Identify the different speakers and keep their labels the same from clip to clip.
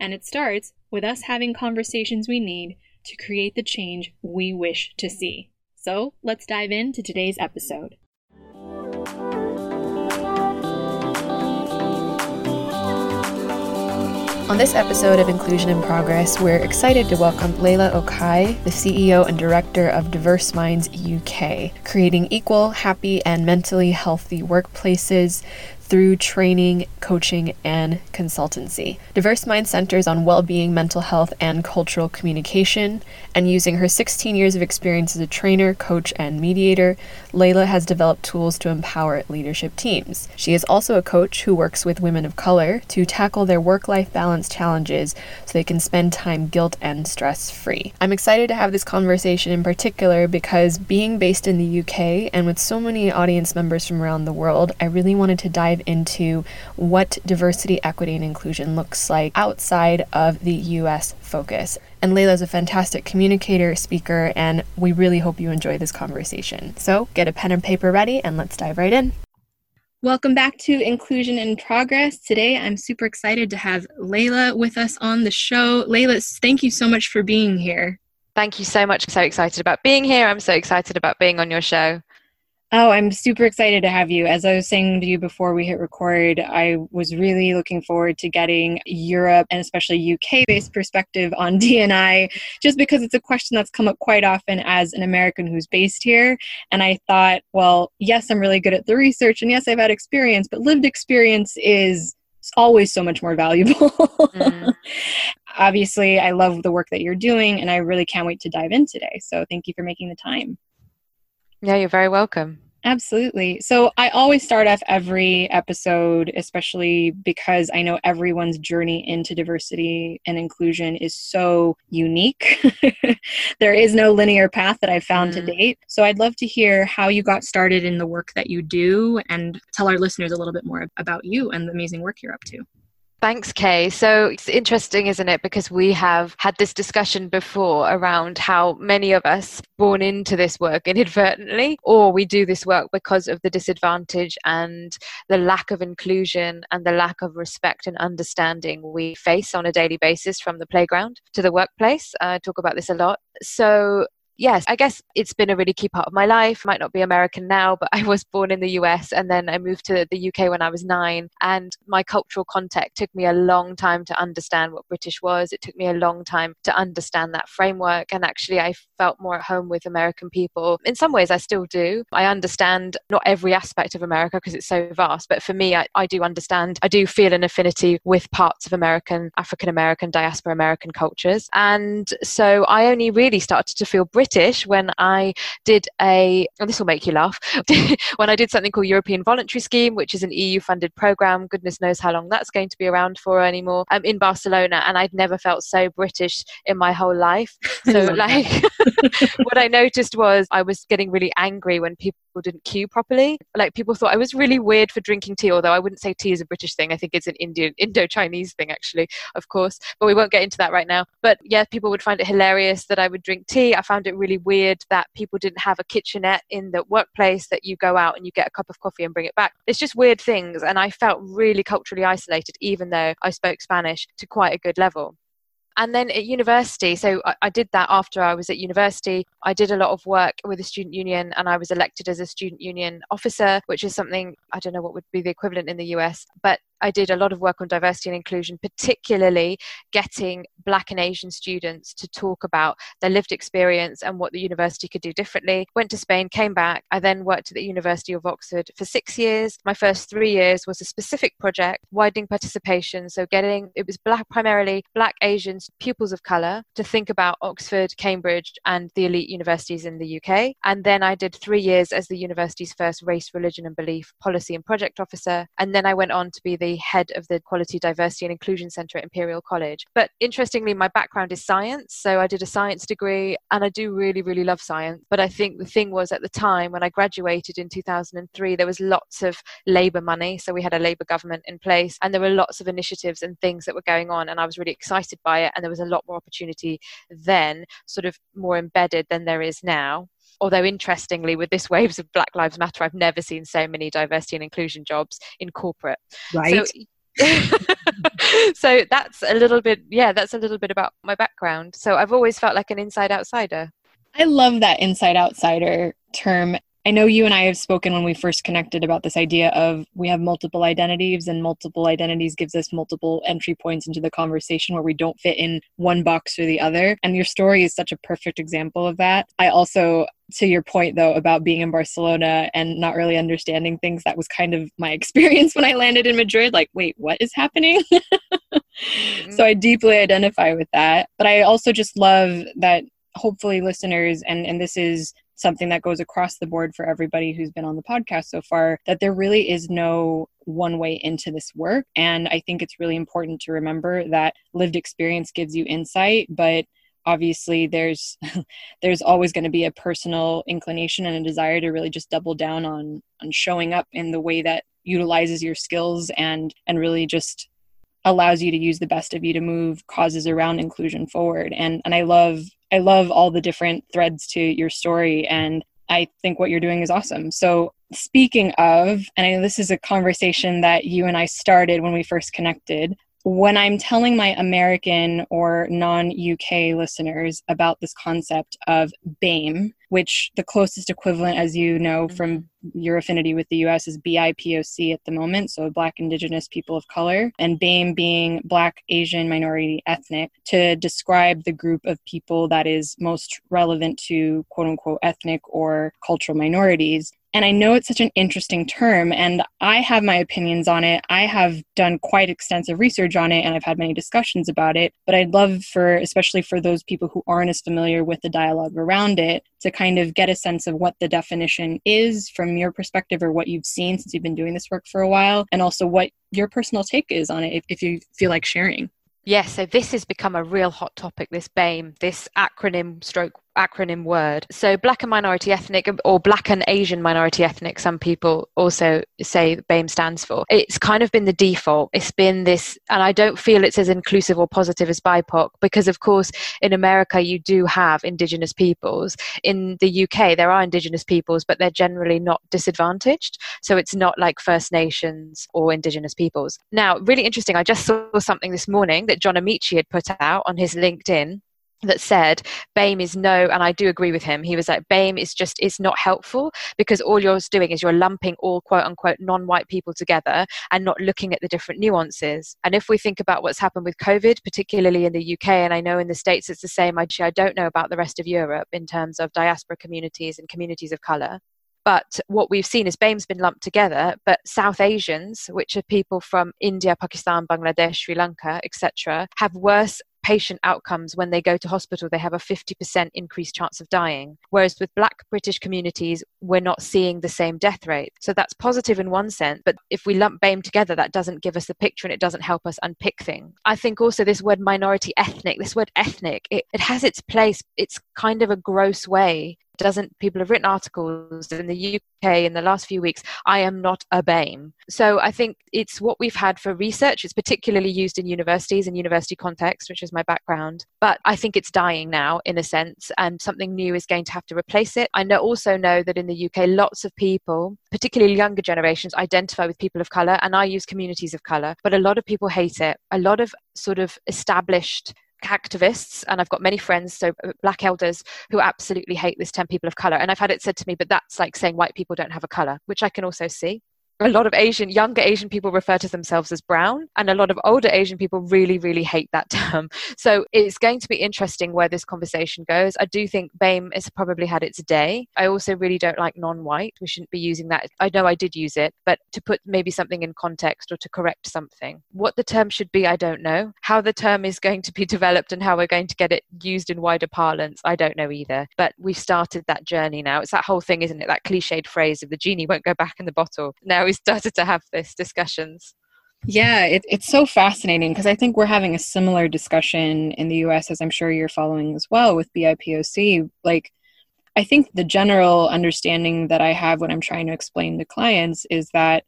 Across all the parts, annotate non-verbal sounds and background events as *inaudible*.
Speaker 1: And it starts with us having conversations we need to create the change we wish to see. So let's dive into today's episode. On this episode of Inclusion in Progress, we're excited to welcome Leyla Okhai, the CEO and Director of Diverse Minds UK, creating equal, happy, and mentally healthy workplaces through training, coaching, and consultancy. Diverse Mind centers on well being, mental health, and cultural communication. And using her 16 years of experience as a trainer, coach, and mediator, Leyla has developed tools to empower leadership teams. She is also a coach who works with women of color to tackle their work life balance challenges so they can spend time guilt and stress free. I'm excited to have this conversation in particular because being based in the UK and with so many audience members from around the world, I really wanted to dive into what diversity, equity, and inclusion looks like outside of the US focus. And Leyla is a fantastic communicator, speaker, and we really hope you enjoy this conversation. So get a pen and paper ready and let's dive right in. Welcome back to Inclusion in Progress. Today I'm super excited to have Leyla with us on the show. Leyla, thank you so much for being here.
Speaker 2: Thank you so much. I'm so excited about being here. I'm so excited about being on your show.
Speaker 1: Oh, I'm super excited to have you. As I was saying to you before we hit record, I was really looking forward to getting Europe and especially UK based perspective on *laughs* DNI, just because it's a question that's come up quite often as an American who's based here. And I thought, well, yes, I'm really good at the research, and yes, I've had experience, but lived experience is always so much more valuable. mm. *laughs* Obviously, I love the work that you're doing, and I really can't wait to dive in today. So, thank you for making the time.
Speaker 2: Yeah, you're very welcome.
Speaker 1: Absolutely. So I always start off every episode, especially because I know everyone's journey into diversity and inclusion is so unique. *laughs* there is no linear path that I've found mm. to date. So I'd love to hear how you got started in the work that you do and tell our listeners a little bit more about you and the amazing work you're up to.
Speaker 2: Thanks, Kay. So it's interesting, isn't it? Because we have had this discussion before around how many of us born into this work inadvertently, or we do this work because of the disadvantage and the lack of inclusion and the lack of respect and understanding we face on a daily basis from the playground to the workplace. I talk about this a lot. So yes, I guess it's been a really key part of my life. Might not be American now, but I was born in the US and then I moved to the UK when I was nine. And my cultural context took me a long time to understand what British was. It took me a long time to understand that framework. And actually, I felt more at home with American people. In some ways, I still do. I understand not every aspect of America because it's so vast, but for me, I, I do understand, I do feel an affinity with parts of American, African American, diaspora American cultures. And so I only really started to feel British British when I did a, and this will make you laugh, *laughs* when I did something called European Voluntary Scheme, which is an EU funded program. Goodness knows how long that's going to be around for anymore. I'm in Barcelona, and I'd never felt so British in my whole life. *laughs* So, like, *laughs* what I noticed was I was getting really angry when people didn't queue properly. Like, people thought I was really weird for drinking tea, although I wouldn't say tea is a British thing. I think it's an Indian, Indo Chinese thing, actually, of course. But we won't get into that right now. But yeah, people would find it hilarious that I would drink tea. I found it it really weird that people didn't have a kitchenette in the workplace that you go out and you get a cup of coffee and bring it back. It's just weird things. And I felt really culturally isolated, even though I spoke Spanish to quite a good level and then at university so I, I, did that after i was at university i did a lot of work with the student union and i was elected as a student union officer which is something i don't know what would be the equivalent in the us but I did a lot of work on diversity and inclusion, particularly getting Black and Asian students to talk about their lived experience and what the university could do differently. Went to Spain, came back. I then worked at the University of Oxford for six years. My first three years was a specific project, widening participation. So, getting it was black, primarily Black Asians, pupils of colour, to think about Oxford, Cambridge, and the elite universities in the UK. And then I did three years as the university's first race, religion, and belief policy and project officer. And then I went on to be the head of the Equality, Diversity and Inclusion Centre at Imperial College. But interestingly, my background is science. So I did a science degree and I do really, really love science. But I think the thing was at the time when I graduated in 2003, there was lots of Labour money. So we had a Labour government in place and there were lots of initiatives and things that were going on. And I was really excited by it. And there was a lot more opportunity then, sort of more embedded than there is now although interestingly with this waves of black lives matter i've never seen so many diversity and inclusion jobs in corporate.
Speaker 1: Right.
Speaker 2: So, *laughs* so that's a little bit yeah that's a little bit about my background. So i've always felt like an inside outsider.
Speaker 1: I love that inside outsider term I know you and I have spoken when we first connected about this idea of we have multiple identities, and multiple identities gives us multiple entry points into the conversation where we don't fit in one box or the other. And your story is such a perfect example of that. I also, to your point though, about being in Barcelona and not really understanding things, that was kind of my *laughs* experience when I landed in Madrid. Like, wait, what is happening? *laughs* mm-hmm. So I deeply identify with that. But I also just love that hopefully listeners and and this is something that goes across the board for everybody who's been on the podcast so far that there really is no one way into this work. And I think it's really important to remember that lived experience gives you insight, but obviously there's *laughs* there's always going to be a personal inclination and a desire to really just double down on on showing up in the way that utilizes your skills and and really just allows you to use the best of you to move causes around inclusion forward and and I love I love all the different threads to your story and I think what you're doing is awesome. So, speaking of, and I know this is a conversation that you and I started when we first connected, when I'm telling my American or non UK listeners about this concept of BAME, which the closest equivalent, as you know from mm-hmm. your affinity with the US, is BIPOC at the moment, so Black Indigenous People of Color, and BAME being Black Asian Minority Ethnic, to describe the group of people that is most relevant to quote unquote ethnic or cultural minorities. And I know it's such an interesting term, and I have my opinions on it. I have done quite extensive research on it, and I've had many discussions about it. But I'd love for, especially for those people who aren't as familiar with the dialogue around it, to kind of get a sense of what the definition is from your perspective or what you've seen since you've been doing this work for a while, and also what your personal take is on it if, if you feel like sharing.
Speaker 2: Yes, so this has become a real hot topic, this BAME, this acronym stroke acronym word. So, black and minority ethnic, or black and Asian minority ethnic, some people also say BAME stands for. It's kind of been the default. It's been this, and I don't feel it's as inclusive or positive as BIPOC because, of course, in America, you do have Indigenous peoples. In the UK, there are Indigenous peoples, but they're generally not disadvantaged. So, it's not like First Nations or Indigenous peoples. Now, really interesting, I just saw something this morning that John Amici had put out on his LinkedIn that said BAME is no, and I do agree with him. He was like, BAME is just, it's not helpful because all you're doing is you're lumping all quote unquote non white people together and not looking at the different nuances. And if we think about what's happened with COVID, particularly in the UK, and I know in the States it's the same, actually, I don't know about the rest of Europe in terms of diaspora communities and communities of colour. But what we've seen is BAME's been lumped together, but South Asians, which are people from India, Pakistan, Bangladesh, Sri Lanka, etc., have worse patient outcomes when they go to hospital, they have a 50% increased chance of dying. Whereas with Black British communities, we're not seeing the same death rate. So that's positive in one sense, but if we lump BAME together, that doesn't give us the picture and it doesn't help us unpick things. I think also this word minority ethnic, this word ethnic, it, it has its place. It's kind of a gross way doesn't people have written articles in the UK in the last few weeks I am not a BAME. So I think it's what we've had for research. It's particularly used in universities and university context which is my background. But I think it's dying now in a sense and something new is going to have to replace it. I know also know that in the UK lots of people particularly younger generations identify with people of color and I use communities of color but a lot of people hate it. A lot of sort of established activists and I've got many friends, so uh, black elders, who absolutely hate this term people of color. And I've had it said to me, but that's like saying white people don't have a color, which I can also see. A lot of Asian, younger Asian people refer to themselves as brown, and a lot of older Asian people really, really hate that *laughs* term. So it's going to be interesting where this conversation goes. I do think BAME has probably had its day. I also really don't like non white. We shouldn't be using that. I know I did use it, but to put maybe something in context or to correct something. What the term should be, I don't know. How the term is going to be *laughs* developed and how we're going to get it used in wider parlance, I don't know either. But we've started that journey now. It's that whole thing, isn't it? That cliched phrase of the genie won't go back in the bottle. Now we've started to have this discussions.
Speaker 1: Yeah, it, it's so fascinating because I think we're having a similar discussion in the US, as I'm sure you're following as well with BIPOC. Like, I think the general understanding that I have when I'm trying to explain to clients is that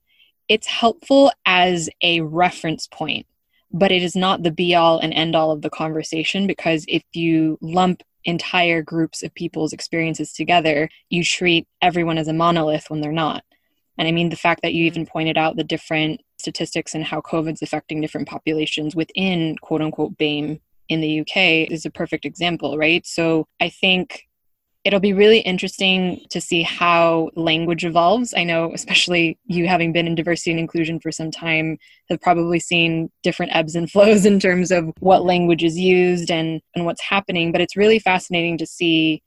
Speaker 1: it's helpful as a reference point, but it is not the be all and end all of the conversation because if you lump entire groups of people's experiences together, you treat everyone as a monolith when they're not. And I mean, the fact that you even mm-hmm. pointed out the different statistics and how COVID's affecting different populations within quote unquote BAME in the UK is a perfect example, right? So I think it'll be really interesting to see how language evolves. I know, especially you having been in diversity and inclusion for some time, have probably seen different ebbs and flows in terms of what language is used and, and what's happening. But it's really fascinating to see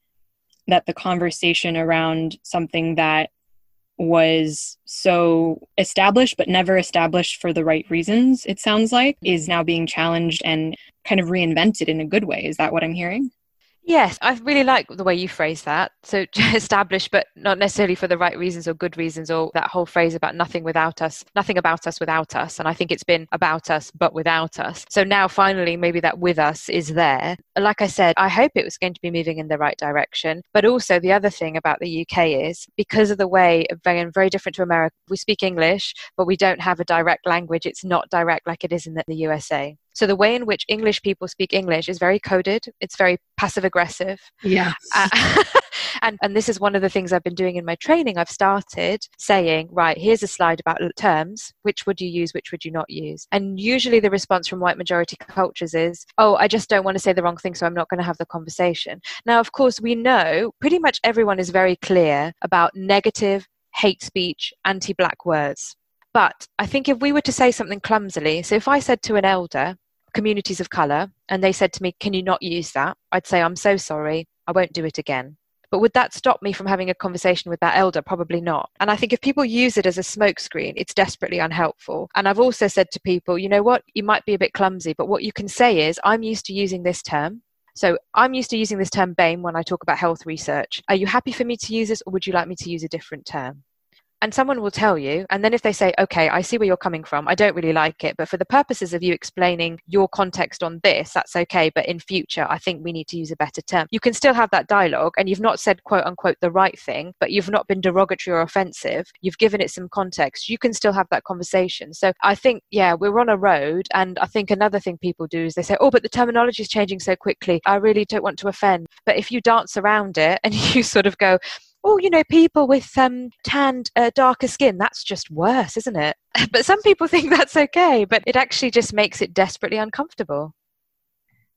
Speaker 1: that the conversation around something that was so established but never established for the right reasons it sounds like is now being challenged and kind of reinvented in a good way. Is that what i'm hearing
Speaker 2: Yes, I really like the way you phrase that. So *laughs* established, but not necessarily for the right reasons or good reasons, or that whole phrase about nothing without us, nothing about us without us. And I think it's been about us, but without us. So now finally, maybe that with us is there. Like I said, I hope it was going to be moving in the right direction. But also, the other thing about the UK is because of the way, very, very different to America, we speak English, but we don't have a direct language. It's not direct like it is in the USA. So the way in which English people speak English is very coded. It's very passive aggressive.
Speaker 1: Yeah. Uh, *laughs*
Speaker 2: and and this is one of the things I've been doing in my training. I've started saying, right, here's a slide about terms. Which would you use? Which would you not use? And usually the response from white majority cultures is, oh, I just don't want to say the wrong thing, so I'm not going to have the conversation. Now, of course, we know pretty much everyone is very clear about negative hate speech, anti-black words. But I think if we were to say something clumsily, so if I said to an elder, communities of colour and they said to me, Can you not use that? I'd say, I'm so sorry, I won't do it again. But would that stop me from having a conversation with that elder? Probably not. And I think if people use it as a smokescreen, it's desperately unhelpful. And I've also said to people, you know what, you might be a bit clumsy, but what you can say is, I'm used to using this term. So I'm used to using this term BAME when I talk about health research. Are you happy for me to use this or would you like me to use a different term? And someone will tell you and then if they say okay i see where you're coming from i don't really like it but for the purposes of you explaining your context on this that's okay but in future i think we need to use a better term. You can still have that dialogue and you've not said quote unquote the right thing but you've not been derogatory or offensive. You've given it some context. You can still have that conversation. So i think yeah we're on a road and i think another thing people do is they say oh but the terminology is changing so quickly. I really don't want to offend. But if you dance around it *laughs* and you sort of go oh, you know, people with um, tanned, uh, darker skin, that's just worse, isn't it? *laughs* but some people think that's okay, but it actually just makes it desperately uncomfortable.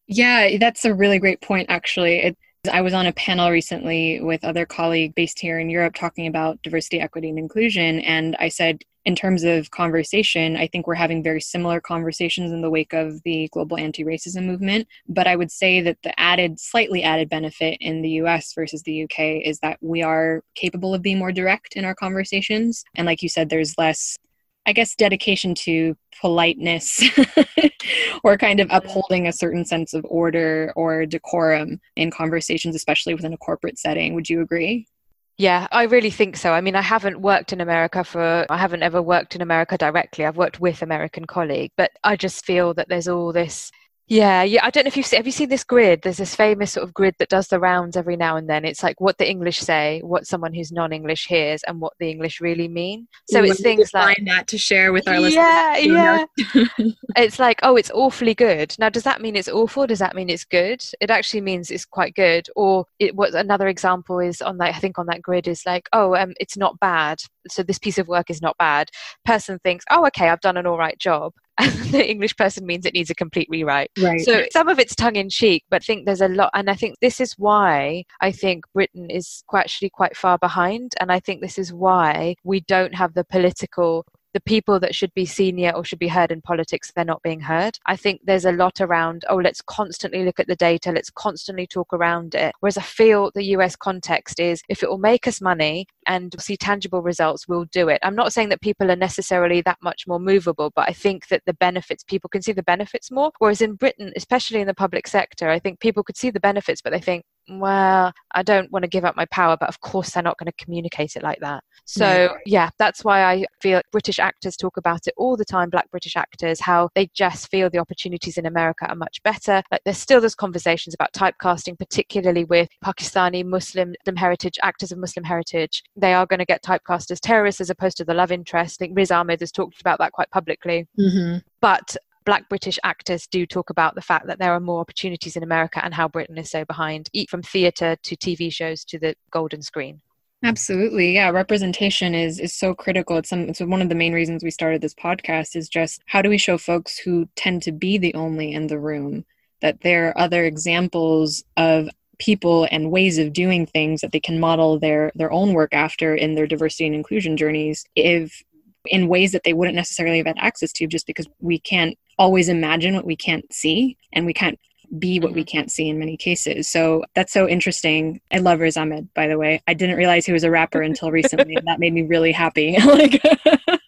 Speaker 1: Yeah, that's a really great point, actually. It, I was on a panel recently with other colleague based here in Europe talking about diversity, equity, and inclusion. And I said, in terms of conversation, I think we're having very similar conversations in the wake of the global anti racism movement. But I would say that the added, slightly added benefit in the US versus the UK is that we are capable of being more direct in our conversations. And like you said, there's less I guess, dedication to politeness *laughs* or kind of mm-hmm. upholding a certain sense of order or decorum in conversations, especially within a corporate setting. Would you agree?
Speaker 2: Yeah, I really think so. I mean, I haven't worked in America for, I haven't ever worked in America directly. I've worked with American colleagues, but I just feel that there's all this yeah, yeah. I don't know if you've seen, have you seen this grid? There's this famous sort of grid that does the rounds every now and then. It's like what the English say, what someone who's non-English hears, and what the English really mean. So it's things like
Speaker 1: that to share with our
Speaker 2: yeah, listeners. Yeah, yeah. *laughs* it's like, oh, it's awfully good. Now, does that mean it's awful? Does that mean it's good? It actually means it's quite good. Or it, what another example is on that. I think on that grid is like, oh, um, it's not bad. So this piece of work is not bad. Person thinks, oh, okay, I've done an all right job. And *laughs* the English person means it needs a complete rewrite.
Speaker 1: Right.
Speaker 2: So some of it's tongue in cheek, but I think there's a lot, and I think this is why I think Britain is quite, actually quite far behind, and I think this is why we don't have the political the people that should be senior or should be heard in politics, they're not being heard. I think there's a lot around, oh, let's constantly look at the data, let's constantly talk around it. Whereas I feel the US context is if it will make us money and see tangible results, we'll do it. I'm not saying that people are necessarily that much more movable, but I think that the benefits, people can see the benefits more. Whereas in Britain, especially in the public sector, I think people could see the benefits, but they think, well, I don't want to give up my power, but of course they're not going to communicate it like that. So, yeah, that's why I feel British actors talk about it all the time, Black British actors, how they just feel the opportunities in America are much better. Like, there's still those conversations about typecasting, particularly with Pakistani Muslim heritage, actors of Muslim heritage. They are going to get typecast as terrorists as opposed to the love interest. I think Riz Ahmed has talked about that quite publicly. Mm-hmm. But black British actors do talk about the fact that there are more opportunities in America and how Britain is so behind, from theatre to TV shows to the golden screen.
Speaker 1: Absolutely. Yeah, representation is is so critical. It's some it's one of the main reasons we started this podcast is just how do we show folks who tend to be the only in the room that there are other examples of people and ways of doing things that they can model their their own work after in their diversity and inclusion journeys if in ways that they wouldn't necessarily have had access to just because we can't always imagine what we can't see and we can't be what we mm-hmm. can't see in many cases. So that's so interesting. I love Riz Ahmed, by the way. I didn't realize he was a rapper *laughs* until recently, and that made me really happy. *laughs* like *laughs*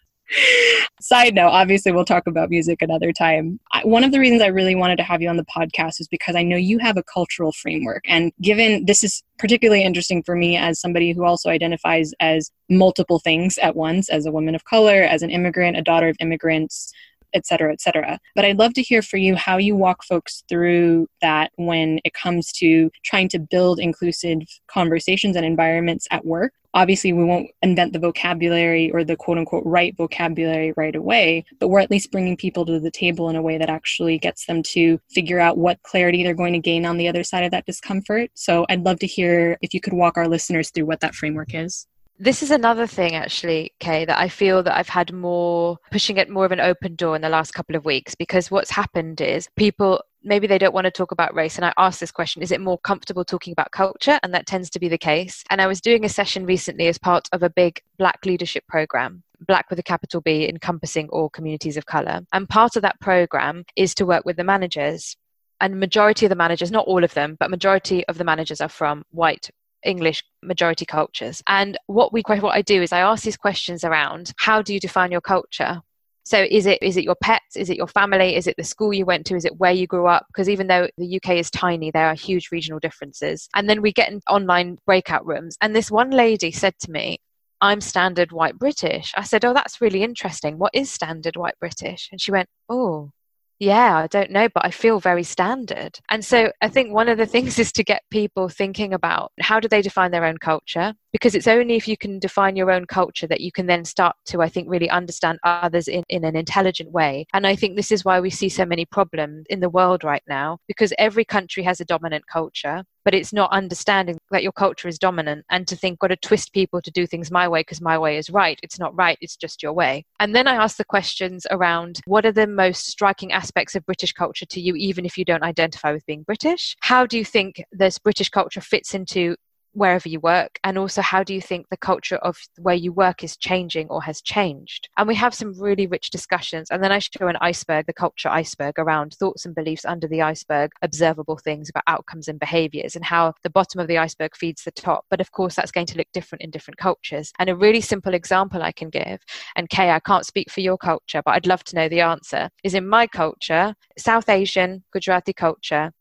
Speaker 1: Side note, obviously, we'll talk about music another time. I, one of the reasons I really wanted to have you on the podcast is because I know you have a cultural framework. And given this is particularly interesting for me as somebody who also identifies as multiple things at once as a woman of color, as an immigrant, a daughter of immigrants, et cetera, et cetera. But I'd love to hear for you how you walk folks through that when it comes to trying to build inclusive conversations and environments at work. Obviously, we won't invent the vocabulary or the quote unquote right vocabulary right away, but we're at least bringing people to the table in a way that actually gets them to figure out what clarity they're going to gain on the other side of that discomfort. So I'd love to hear if you could walk our listeners through what that framework is.
Speaker 2: This is another thing, actually, Kay, that I feel that I've had more pushing it more of an open door in the last couple of weeks because what's happened is people maybe they don't want to talk about race. And I asked this question is it more comfortable talking about culture? And that tends to be the case. And I was doing a session recently as part of a big Black leadership program. Black with a capital B, encompassing all communities of color. And part of that program is to work with the managers and majority of the managers not all of them but majority of the managers are from white English majority cultures. And what we what I do is I ask these questions around how do you define your culture? So is it is it your pets? Is it your family? Is it the school you went to? Is it where you grew up? Because even though the UK is tiny, there are huge regional differences. And then we get in online breakout rooms. And this one lady said to me, I'm standard white British. I said, Oh, that's really interesting. What is standard white British? And she went, Oh, yeah, I don't know, but I feel very standard. And so I think one of the *laughs* things is to get people thinking about how do they define their own culture? Because it's only if you can define your own culture that you can then start to i think really understand others in, in an intelligent way. And i think this is why we see so many problems in the world right now because every country has a dominant culture but it's not understanding that your culture is dominant and to think got to twist people to do things my way because my way is right. It's not right it's just your way. And then i ask the questions around what are the most striking aspects of british culture to you even if you don't identify with being british? How do you think this british culture fits into wherever you work and also how do you think the culture of where you work is changing or has changed? And we have some really rich discussions and then i show an iceberg the culture iceberg around thoughts and beliefs under the iceberg observable things about outcomes and behaviors and how the bottom of the iceberg feeds the top. But of course that's going to look different in different cultures. And a really simple example i can give and kay i can't speak for your culture but i'd love to know the answer is in my culture south asian gujarati culture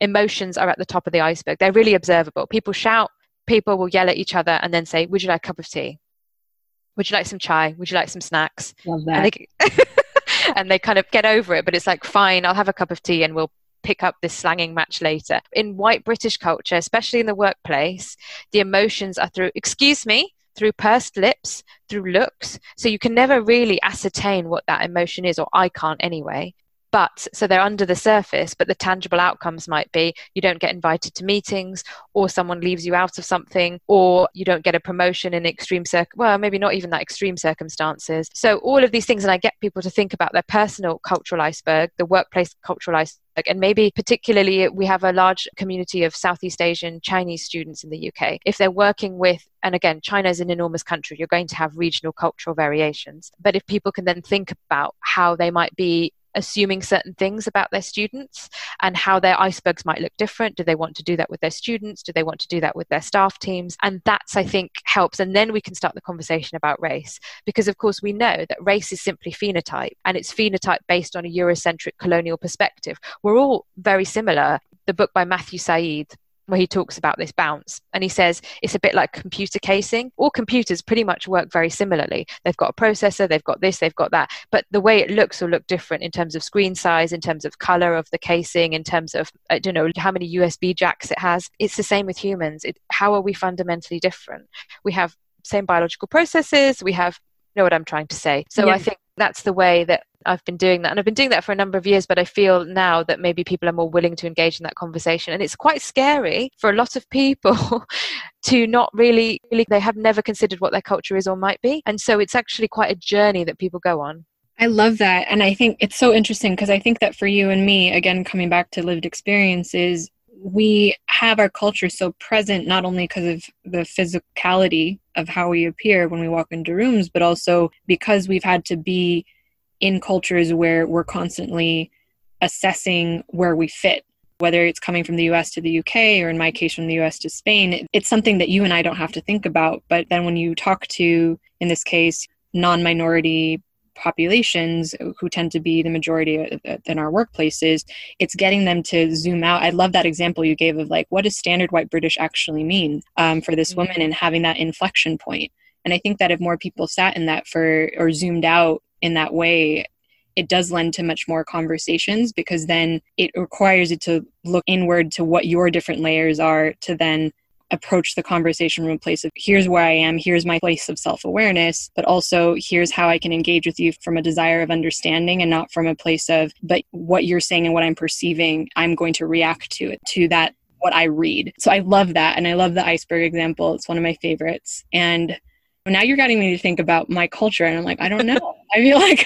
Speaker 2: emotions are at the top of the iceberg. They're really observable. People shout, people will yell at each other and then say, Would you like a cup of tea? Would you like some chai? Would you like some snacks?
Speaker 1: Love that.
Speaker 2: And they, *laughs* and they kind of get over it, but it's like, Fine, I'll have a cup of tea and we'll pick up this slanging match later. In white British culture, especially in the workplace, the emotions are through, excuse me, through pursed lips, through looks. So you can never really ascertain what that emotion is, or I can't anyway but so they're under the surface, but the tangible outcomes might be you don't get invited to meetings, or someone leaves you out of something, or you don't get a promotion in extreme circ well, maybe not even that extreme circumstances. So all of these things, and I get people to think about their personal cultural iceberg, the workplace cultural iceberg and maybe particularly we have a large community of Southeast Asian Chinese students in the UK. If they're working with, and again, China is an enormous country, you're going to have regional cultural variations. But if people can then think about how they might be assuming certain things about their students and how their icebergs might look different. Do they want to do that with their students? Do they want to do that with their staff teams? And that's, I think, helps. And then we can start the conversation about race. Because, of course, we know that race is simply phenotype and it's phenotype based on a Eurocentric colonial perspective. We're all very similar. The book by Matthew Syed, where he talks about this bounce and he says it's a bit like computer casing. All computers pretty much work very similarly. They've got a processor they've got this they've got that but the way it looks will look different in terms of screen size in terms of color of the casing in terms of i don't know how many usb jacks it has. It's the same with humans. It, how are we fundamentally different? We have same biological processes. We have you know what i'm trying to say? So yeah. i think that's the way that I've been doing that. And I've been doing that for a number of years, but I feel now that maybe people are more willing to engage in that conversation. And it's quite scary for a lot of people *laughs* to not really, really, they have never considered what their culture is or might be. And so it's actually quite a journey that people go on.
Speaker 1: I love that. And I think it's so interesting because I think that for you and me, again, coming back to lived experiences, we have our culture so present not only because of the physicality of how we appear when we walk into rooms, but also because we've had to be in cultures where we're constantly assessing where we fit whether it's coming from the US to the UK or in my case from the US to Spain, it's something that you and I don't have to think about. But then when you talk to, in this case, non minority populations who tend to be the majority in our workplaces, it's getting them to zoom out. I love that example you gave of like, what does standard white British actually mean um, for this mm-hmm. woman and having that inflection point. And I think that if more people sat in that for or zoomed out in that way, it does lend to much more conversations because then it requires you to look inward to what your different layers are to then approach the conversation from a place of here's where I am, here's my place of self awareness, but also here's how I can engage with you from a desire of understanding and not from a place of, but what you're saying and what I'm perceiving, I'm going to react to it, to that, what I read. So I love that. And I love the iceberg example. It's one of my favorites. And now you're getting me to think about my culture and i'm like i don't know i feel *laughs* like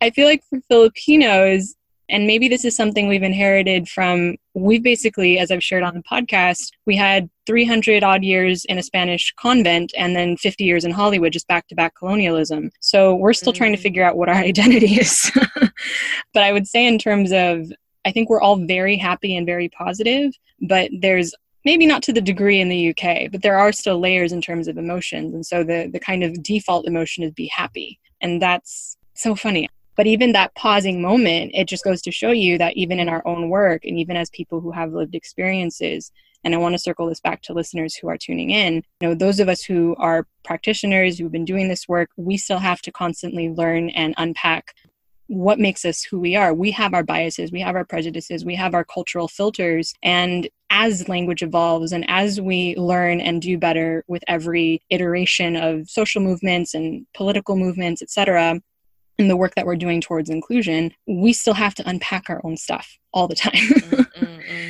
Speaker 1: i feel like for filipinos and maybe this is something we've inherited from we've basically as i've shared on the podcast we had 300 odd years in a spanish convent and then 50 years in hollywood just back to back colonialism so we're still mm. trying to mm. figure out what our *laughs* identity is but i would say in terms of i think we're all very happy and very positive but there's maybe not to the degree in the UK, but there are still layers in terms of emotions. And so the, the kind of default emotion is be happy. And that's so funny. But even that pausing moment, it just goes to show you that even in our own work and even as people who have lived experiences, and I want to circle this back to listeners who are tuning in, you know, those of us who are practitioners who've been doing this work, we still have to constantly learn and unpack what makes us who we are. We have our biases, we have our prejudices, we have our cultural filters. And as language evolves and as we learn and do better with every iteration of social movements and political movements, etc., and the work that we're doing towards inclusion, we still have to unpack our own stuff all the time. mm, mm,
Speaker 2: mm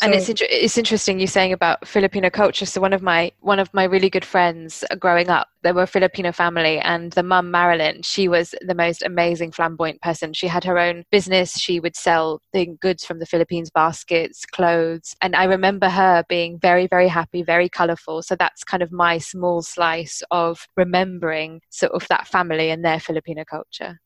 Speaker 2: and it's inter- it's interesting you saying about Filipino culture. So one of my one of my really good friends growing up, they were a Filipino family, and the mum Marilyn, she was the most amazing flamboyant person. She had her own business. She would sell the goods from the Philippines, baskets, clothes, and I remember her being very very happy, very colourful. So that's kind of my small slice of remembering sort of that family and their Filipino culture.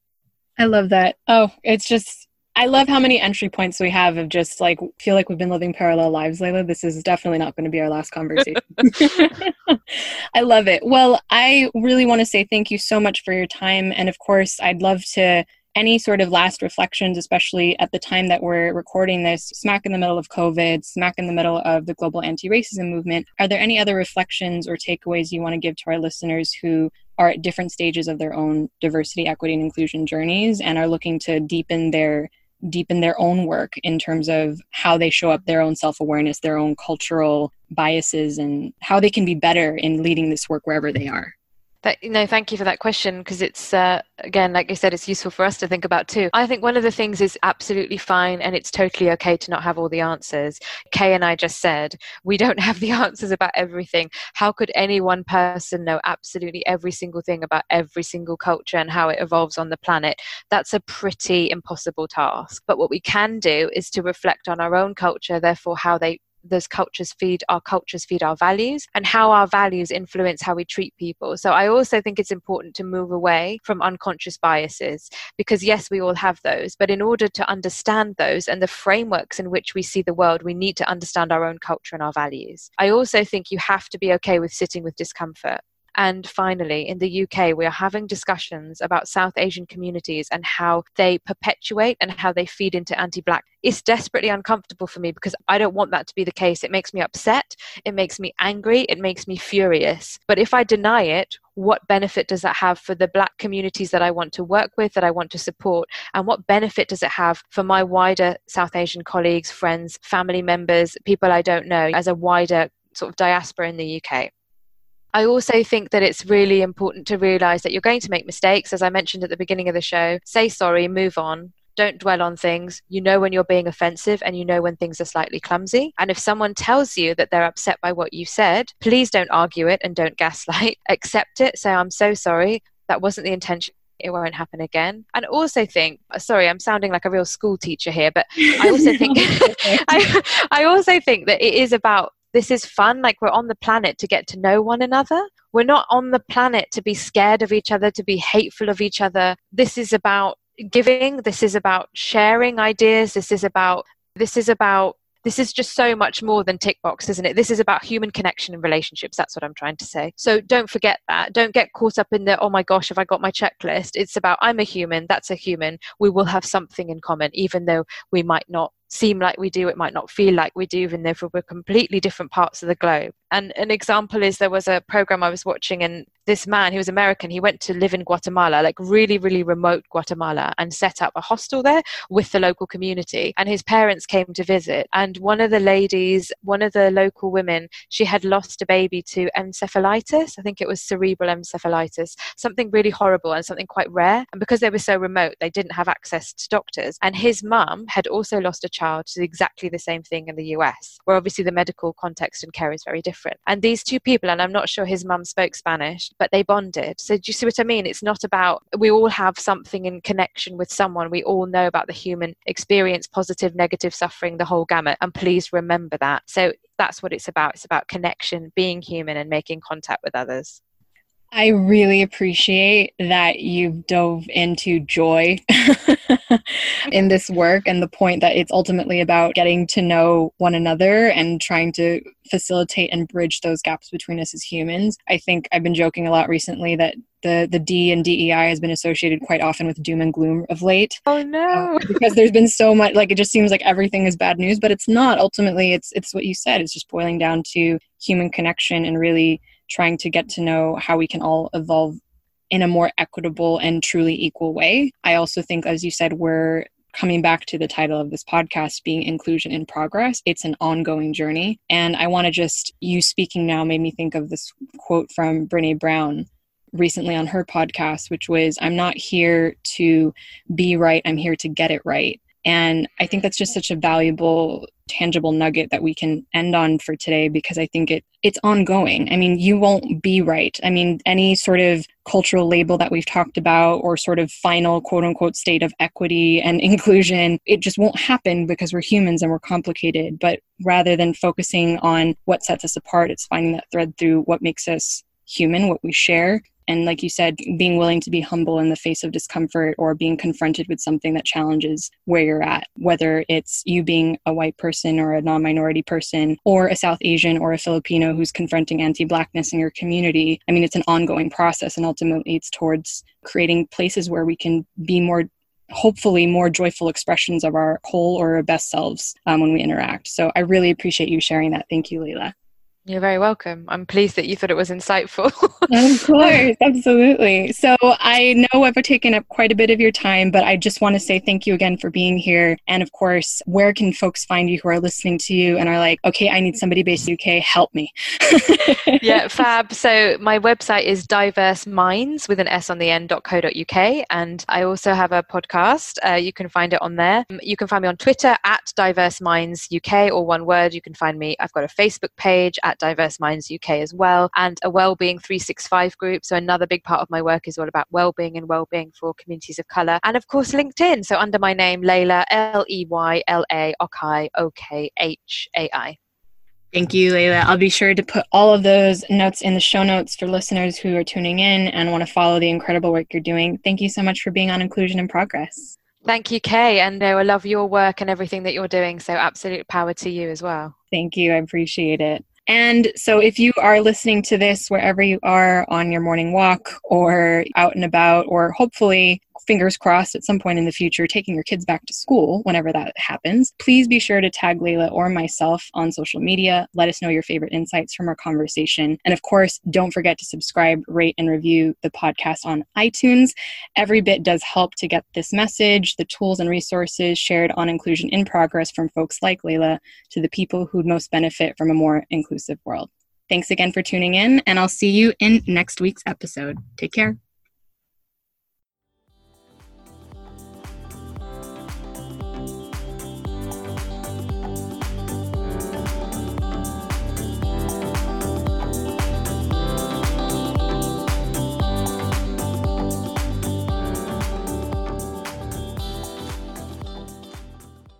Speaker 1: I love that. Oh, it's just I love how many entry points we have of just like feel like we've been living parallel lives, Leyla. This is definitely not going to be our last conversation. *laughs* *laughs* I love it. Well, I really want to say thank you so much for your time. And of course, I'd love to any sort of last reflections, especially at the time that we're recording this, smack in the middle of COVID, smack in the middle of the global anti racism movement. Are there any other reflections or takeaways you want to give to our listeners who are at different stages of their own diversity, equity, and inclusion journeys and are looking to deepen their deepen their own work in terms of how they show up their own self awareness, their own cultural biases, and how they can be better in leading this work wherever they are.
Speaker 2: That, you know, thank you for that question because it's uh, again, like I said, it's useful for us to think about too. I think one of the things is absolutely fine, and it's totally okay to not have all the answers. Kay and I just said we don't have the *laughs* answers about everything. How could any one person know absolutely every single thing about every single culture and how it evolves on the planet? That's a pretty impossible task. But what we can do is to reflect on our own culture, therefore how they those cultures feed our cultures feed our values and how our values influence how we treat people. So i also think it's important to move away from unconscious biases because yes we all have those but in order to understand those and the frameworks in which we see the world we need to understand our own culture and our values. I also think you have to be okay with sitting with discomfort and finally, in the UK, we are having discussions about South Asian communities and how they perpetuate and how they feed into anti black. It's desperately uncomfortable for me because I don't want that to be the case. It makes me upset, it makes me angry, it makes me furious. But if I deny it, what benefit does that have for the black communities that I want to work with, that I want to support? And what benefit does it have for my wider South Asian colleagues, friends, family members, people I don't know, as a wider sort of diaspora in the UK? I also think that it's really important to realize that you're going to make mistakes. As I mentioned at the beginning of the show, say sorry, move on. Don't dwell on things. You know when you're being offensive and you know when things are slightly clumsy. And if someone tells you that they're upset by what you said, please don't argue it and don't *laughs* gaslight. Accept it. Say, I'm so sorry. That wasn't the intention it won't happen again. And also think, sorry, I'm sounding like a real school teacher here, but I also think *laughs* *laughs* I, I also think that it is about this is fun. Like we're on the planet to get to know one another. We're not on the planet to be scared of each other, to be hateful of each other. This is about giving. This is about sharing ideas. This is about, this is about this is just so much more than tick box, isn't it? This is about human connection and relationships. That's what I'm trying to say. So don't forget that. Don't get caught up in the, oh my gosh, have I got my checklist? It's about, I'm a human, that's a human. We will have something in common, even though we might not seem like we do, it might not feel like we do, even if we're completely different parts of the globe. And an example is there was a program I was watching, and this man, he was American, he went to live in Guatemala, like really, really remote Guatemala, and set up a hostel there with the local community. And his parents came to visit. And one of the ladies, one of the local women, she had lost a baby to encephalitis. I think it was cerebral encephalitis, something really horrible and something quite rare. And because they were so remote, they didn't have access to doctors. And his mum had also lost a child to exactly the same thing in the US, where obviously the medical context and care is very different different. And these two people, and I'm not sure his mum spoke Spanish, but they bonded. So do you see what I mean? It's not about, we all have something in connection with someone. We all know about the human experience, positive, negative suffering, the whole gamut. And please remember that. So that's what it's about. It's about connection, being human, and making contact with others.
Speaker 1: I really appreciate that you've dove into joy *laughs* in this work and the point that it's ultimately about getting to know one another and trying to facilitate and bridge those gaps between us as humans. I think I've been joking a lot recently that the the D and DEI has been associated quite often with doom and gloom of late.
Speaker 2: Oh no.
Speaker 1: Uh, because there's been so much like it just seems like everything is bad news, but it's not. Ultimately it's it's what you said. It's just boiling down to human connection and really trying to get to know how we can all evolve in a more equitable and truly equal way. I also think, as you said, we're coming back to the title of this podcast being inclusion in progress. It's an ongoing journey. And i want to just you speaking now made me think of this quote from Brené Brown recently on her podcast which was i'm not here to be right i'm here to get it right and I think that's just such a valuable, tangible nugget that we can end on for today because I think it it's ongoing. I mean, you won't be right. I mean, any sort of cultural label that we've talked about or sort of final quote unquote state of equity and *laughs* inclusion, it just won't happen because we're humans and we're complicated. But rather than focusing on what sets us apart, it's finding that thread through what makes us human, what we share, and like you said being willing to be humble in the face of discomfort or being confronted with something that challenges where you're at whether it's you being a white person or a non-minority person or a south asian or a filipino who's confronting anti-blackness in your community. I mean it's an ongoing process and ultimately it's towards creating places where we can be more hopefully more joyful expressions of our whole or our best selves um, when we interact. So i really appreciate you sharing that. Thank you Leyla
Speaker 2: You're very welcome. I'm pleased that you thought it was insightful. *laughs*
Speaker 1: of *laughs* course, absolutely. So I know I've taken up quite a bit of your time, but I just want to say thank you again for being here. And of course, where can folks find you who are listening to you and are like, okay, I need somebody based in UK, help me? *laughs*
Speaker 2: yeah, fab. So my website is diverse minds with an S on the end.co.uk. And I also have a podcast. Uh, you can find it on there. You can find me on Twitter at diverse minds UK or one word. You can find me. I've got a Facebook page at Diverse Minds UK as well, and a Wellbeing 365 group. So another big part of my work is all about wellbeing and wellbeing for communities of colour, and of course LinkedIn. So under my name, Leyla L E Y L A Okhai O K H A I.
Speaker 1: Thank you, Leyla. I'll be sure to put all of those notes in the show notes for listeners who are tuning in and want to follow the incredible work you're doing. Thank you so much for being on Inclusion in Progress.
Speaker 2: Thank you, Kay. And uh, I love your work and everything that you're doing. So, absolute power to you as well.
Speaker 1: Thank you. I appreciate it. And so, if you are listening to this wherever you are on your morning walk or out and about, or hopefully fingers crossed at some point in the future taking your kids back to school whenever that happens, please be sure to tag Leyla or myself on social media. Let us know your favorite insights from our conversation. And of course, don't forget to subscribe, rate, and review the podcast on iTunes. Every bit does help to get this message, the tools and resources shared on Inclusion in Progress from folks like Leyla to the people who'd most benefit from a more inclusive world. Thanks again for tuning in, and I'll see you in next week's episode. Take care.